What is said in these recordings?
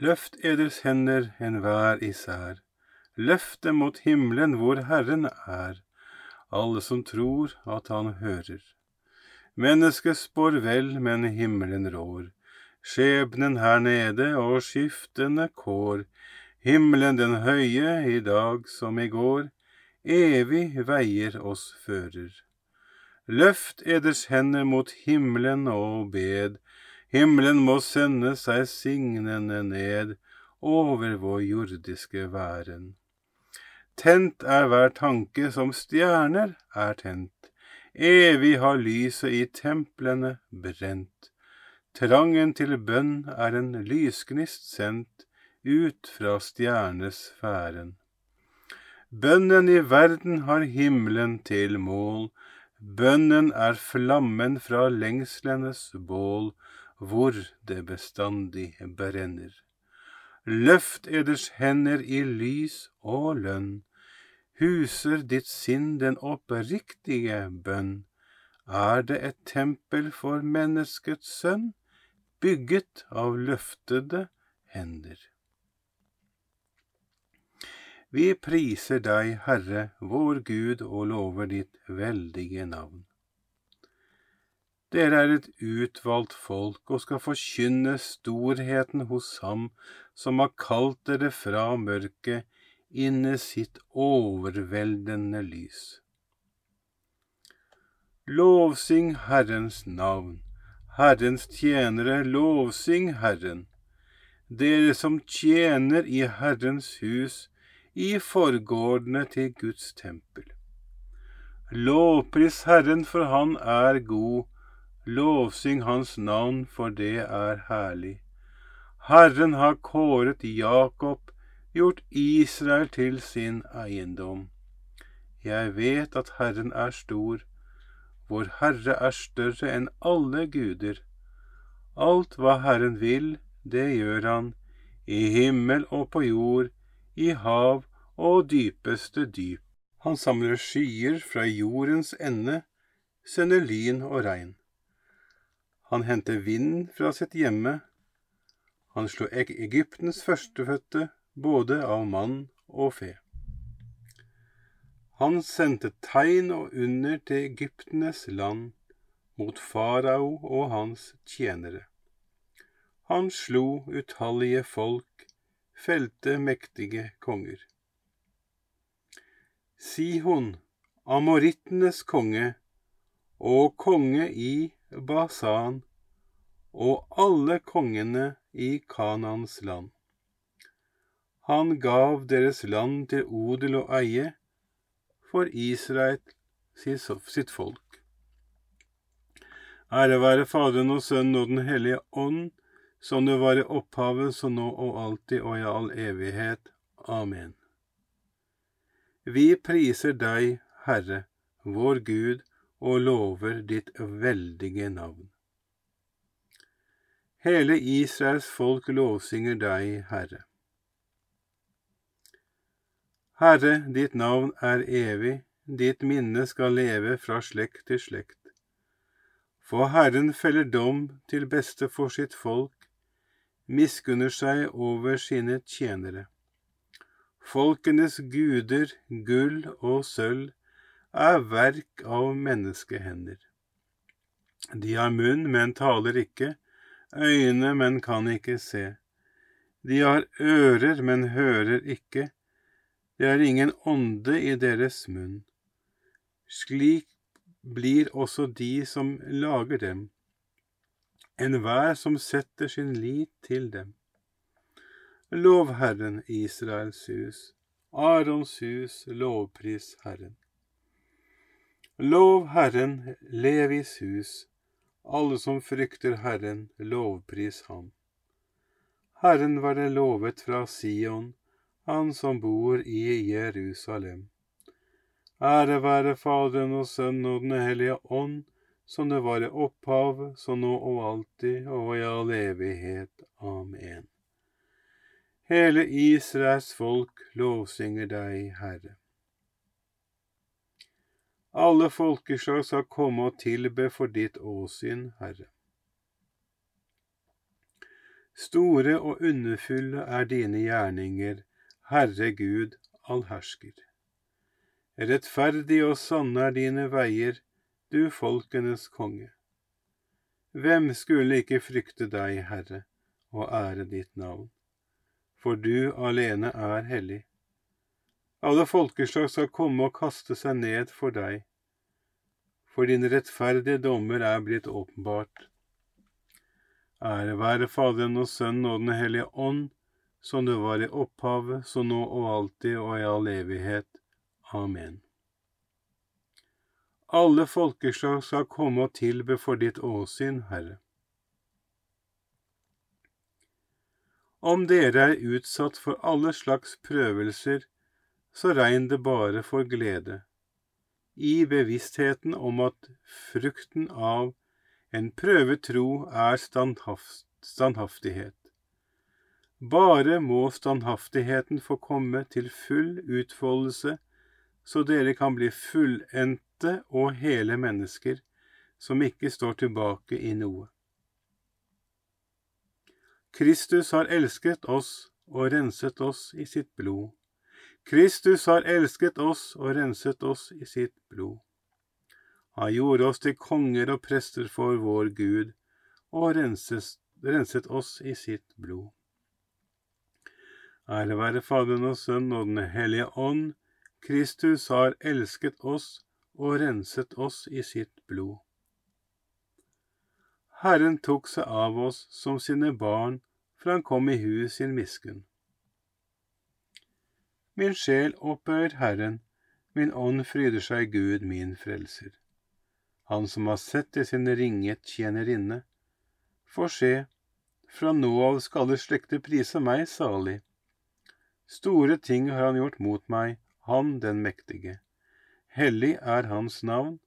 Løft eders hender enhver især, løft dem mot himmelen hvor Herren er, alle som tror at Han hører. Mennesket spår vel, men himmelen rår, skjebnen her nede og skiftende kår, himmelen den høye, i dag som i går, evig veier oss fører. Løft eders hender mot himmelen og bed, himmelen må sende seg signende ned over vår jordiske væren. Tent er hver tanke som stjerner er tent, evig har lyset i templene brent. Trangen til bønn er en lysgnist sendt ut fra stjernesfæren. Bønnen i verden har himmelen til mål, bønnen er flammen fra lengslenes bål, hvor det bestandig brenner. Løft eders hender i lys og lønn, huser ditt sinn den oppriktige bønn. Er det et tempel for menneskets sønn, bygget av løftede hender? Vi priser deg, Herre, vår Gud, og lover ditt veldige navn. Dere er et utvalgt folk og skal forkynne storheten hos Ham som har kalt dere fra mørket inn i sitt overveldende lys. Lovsyng Herrens navn, Herrens tjenere, lovsyng Herren. Dere som tjener i Herrens hus, i forgårdene til Guds tempel. Lovpris Herren, for Han er god, lovsyng Hans navn, for det er herlig. Herren har kåret Jakob, gjort Israel til sin eiendom. Jeg vet at Herren er stor, vår Herre er større enn alle guder. Alt hva Herren vil, det gjør Han, i himmel og på jord, i hav og dypeste dyp. Han samler skyer fra jordens ende, sender lyn og regn. Han henter vind fra sitt hjemme. Han slo Egyptens førstefødte, både av mann og fe. Han sendte tegn og under til Egyptenes land, mot farao og hans tjenere. Han slo utallige folk, felte mektige konger. Sihon, amorittenes konge, og konge i Basan, og alle kongene i Kanans land. Han gav deres land til odel og eie for Israel sitt folk. Ære være Faderen og Sønnen og Den hellige ånd, som det var i opphavet, så nå og alltid og i all evighet. Amen. Vi priser deg, Herre, vår Gud, og lover ditt veldige navn. Hele Israels folk lovsynger deg, Herre. Herre, ditt navn er evig, ditt minne skal leve fra slekt til slekt. For Herren feller dom til beste for sitt folk, miskunner seg over sine tjenere. Folkenes guder, gull og sølv, er verk av menneskehender. De har munn, men taler ikke, øyne, men kan ikke se. De har ører, men hører ikke. Det er ingen ånde i deres munn. Slik blir også de som lager dem, enhver som setter sin lit til dem. Lov Herren, Israels hus, Arons hus, lovpris Herren. Lov Herren, Levis hus, alle som frykter Herren, lovpris Ham. Herren være lovet fra Sion, han som bor i Jerusalem. Ære være Faderen og Sønnen og Den hellige ånd, som det var i opphavet, så nå og alltid og i all evighet. Amen. Hele Israels folk lovsynger deg, Herre. Alle folkeslag skal komme og tilbe for ditt åsyn, Herre. Store og underfulle er dine gjerninger, Herre Gud allhersker. Rettferdig og sanne er dine veier, du folkenes konge. Hvem skulle ikke frykte deg, Herre, og ære ditt navn? For du alene er hellig. Alle folkeslag skal komme og kaste seg ned for deg, for dine rettferdige dommer er blitt åpenbart. Ære være Faderen og Sønnen og Den hellige ånd, som det var i opphavet, så nå og alltid og i all evighet. Amen. Alle folkeslag skal komme og tilbe for ditt åsyn, Herre. Om dere er utsatt for alle slags prøvelser, så regn det bare for glede, i bevisstheten om at frukten av en prøvet tro er standhaftighet. Bare må standhaftigheten få komme til full utfoldelse, så dere kan bli fullendte og hele mennesker som ikke står tilbake i noe. Kristus har elsket oss og renset oss i sitt blod. Kristus har elsket oss og renset oss i sitt blod. Han gjorde oss til konger og prester for vår Gud og renset, renset oss i sitt blod. Ære være Faderen og Sønnen og Den hellige ånd. Kristus har elsket oss og renset oss i sitt blod. Herren tok seg av oss som sine barn, for han kom i huet sin miskunn. Min sjel opphøyer Herren, min ånd fryder seg Gud min frelser. Han som har sett til sin ringet tjenerinne. For se, fra nå av skal alle slekter prise meg salig. Store ting har han gjort mot meg, han den mektige. Hellig er hans navn.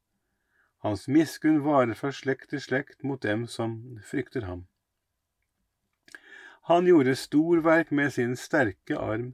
Hans miskunn varer fra slekt til slekt mot dem som frykter ham. Han gjorde storverk med sin sterke arm.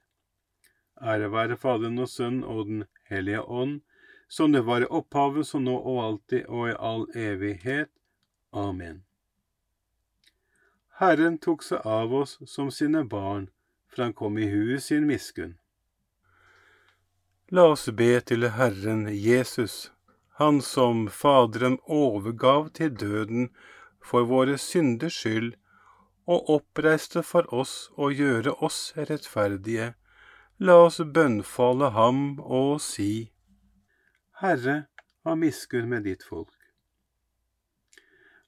Ære være Faderen og Sønnen og Den hellige ånd, som det var i opphavet, så nå og alltid og i all evighet. Amen. Herren tok seg av oss som sine barn for han kom i huet sin miskunn. La oss be til Herren Jesus, Han som Faderen overgav til døden for våre synders skyld, og oppreiste for oss å gjøre oss rettferdige. La oss bønnfalle ham og si, Herre, ha miskunn med ditt folk.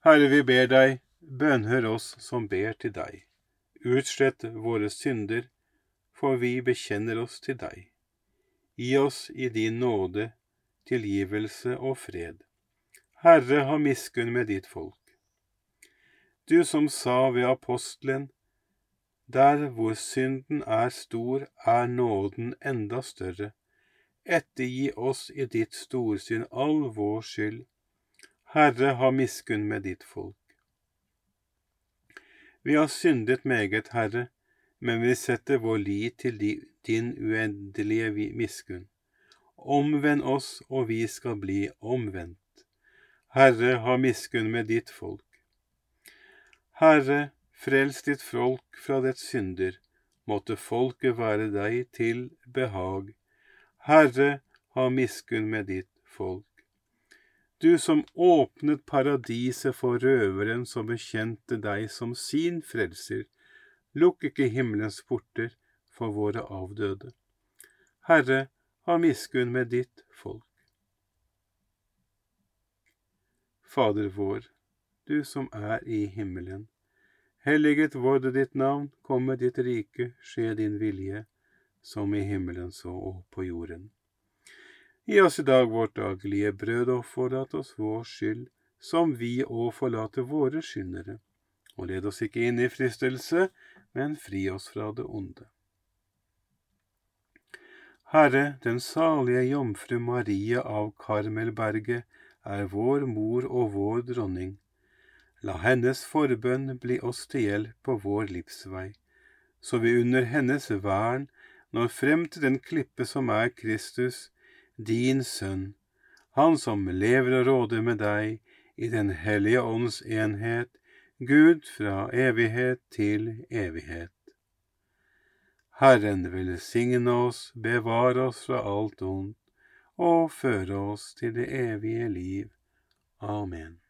Herre, vi ber deg, bønnhør oss som ber til deg. Utslett våre synder, for vi bekjenner oss til deg. Gi oss i din nåde tilgivelse og fred. Herre, ha miskunn med ditt folk. Du som sa ved apostelen, der hvor synden er stor, er nåden enda større. Ettergi oss i ditt storsyn all vår skyld. Herre, ha miskunn med ditt folk. Vi har syndet meget, Herre, men vi setter vår lit til din uendelige miskunn. Omvend oss, og vi skal bli omvendt. Herre, ha miskunn med ditt folk. Herre, frels ditt folk fra dets synder, måtte folket være deg til behag. Herre, ha miskunn med ditt folk du som åpnet paradiset for røveren som bekjente deg som sin frelser, lukk ikke himmelens porter for våre avdøde. Herre, ha miskunn med ditt folk. Fader vår, du som er i himmelen. Helliget vorde ditt navn, komme ditt rike, skje din vilje, som i himmelen så og på jorden. Gi oss i dag vårt daglige brød, og forlat oss vår skyld, som vi òg forlater våre skyldnere. Og led oss ikke inn i fristelse, men fri oss fra det onde. Herre, den salige jomfru Maria av Karmelberget er vår mor og vår dronning. La hennes forbønn bli oss til hjelp på vår livsvei, så vi under hennes vern når frem til den klippe som er Kristus, din Sønn, Han som lever og råder med deg i Den hellige ånds enhet, Gud fra evighet til evighet. Herren velsigne oss, bevare oss fra alt ondt og føre oss til det evige liv. Amen.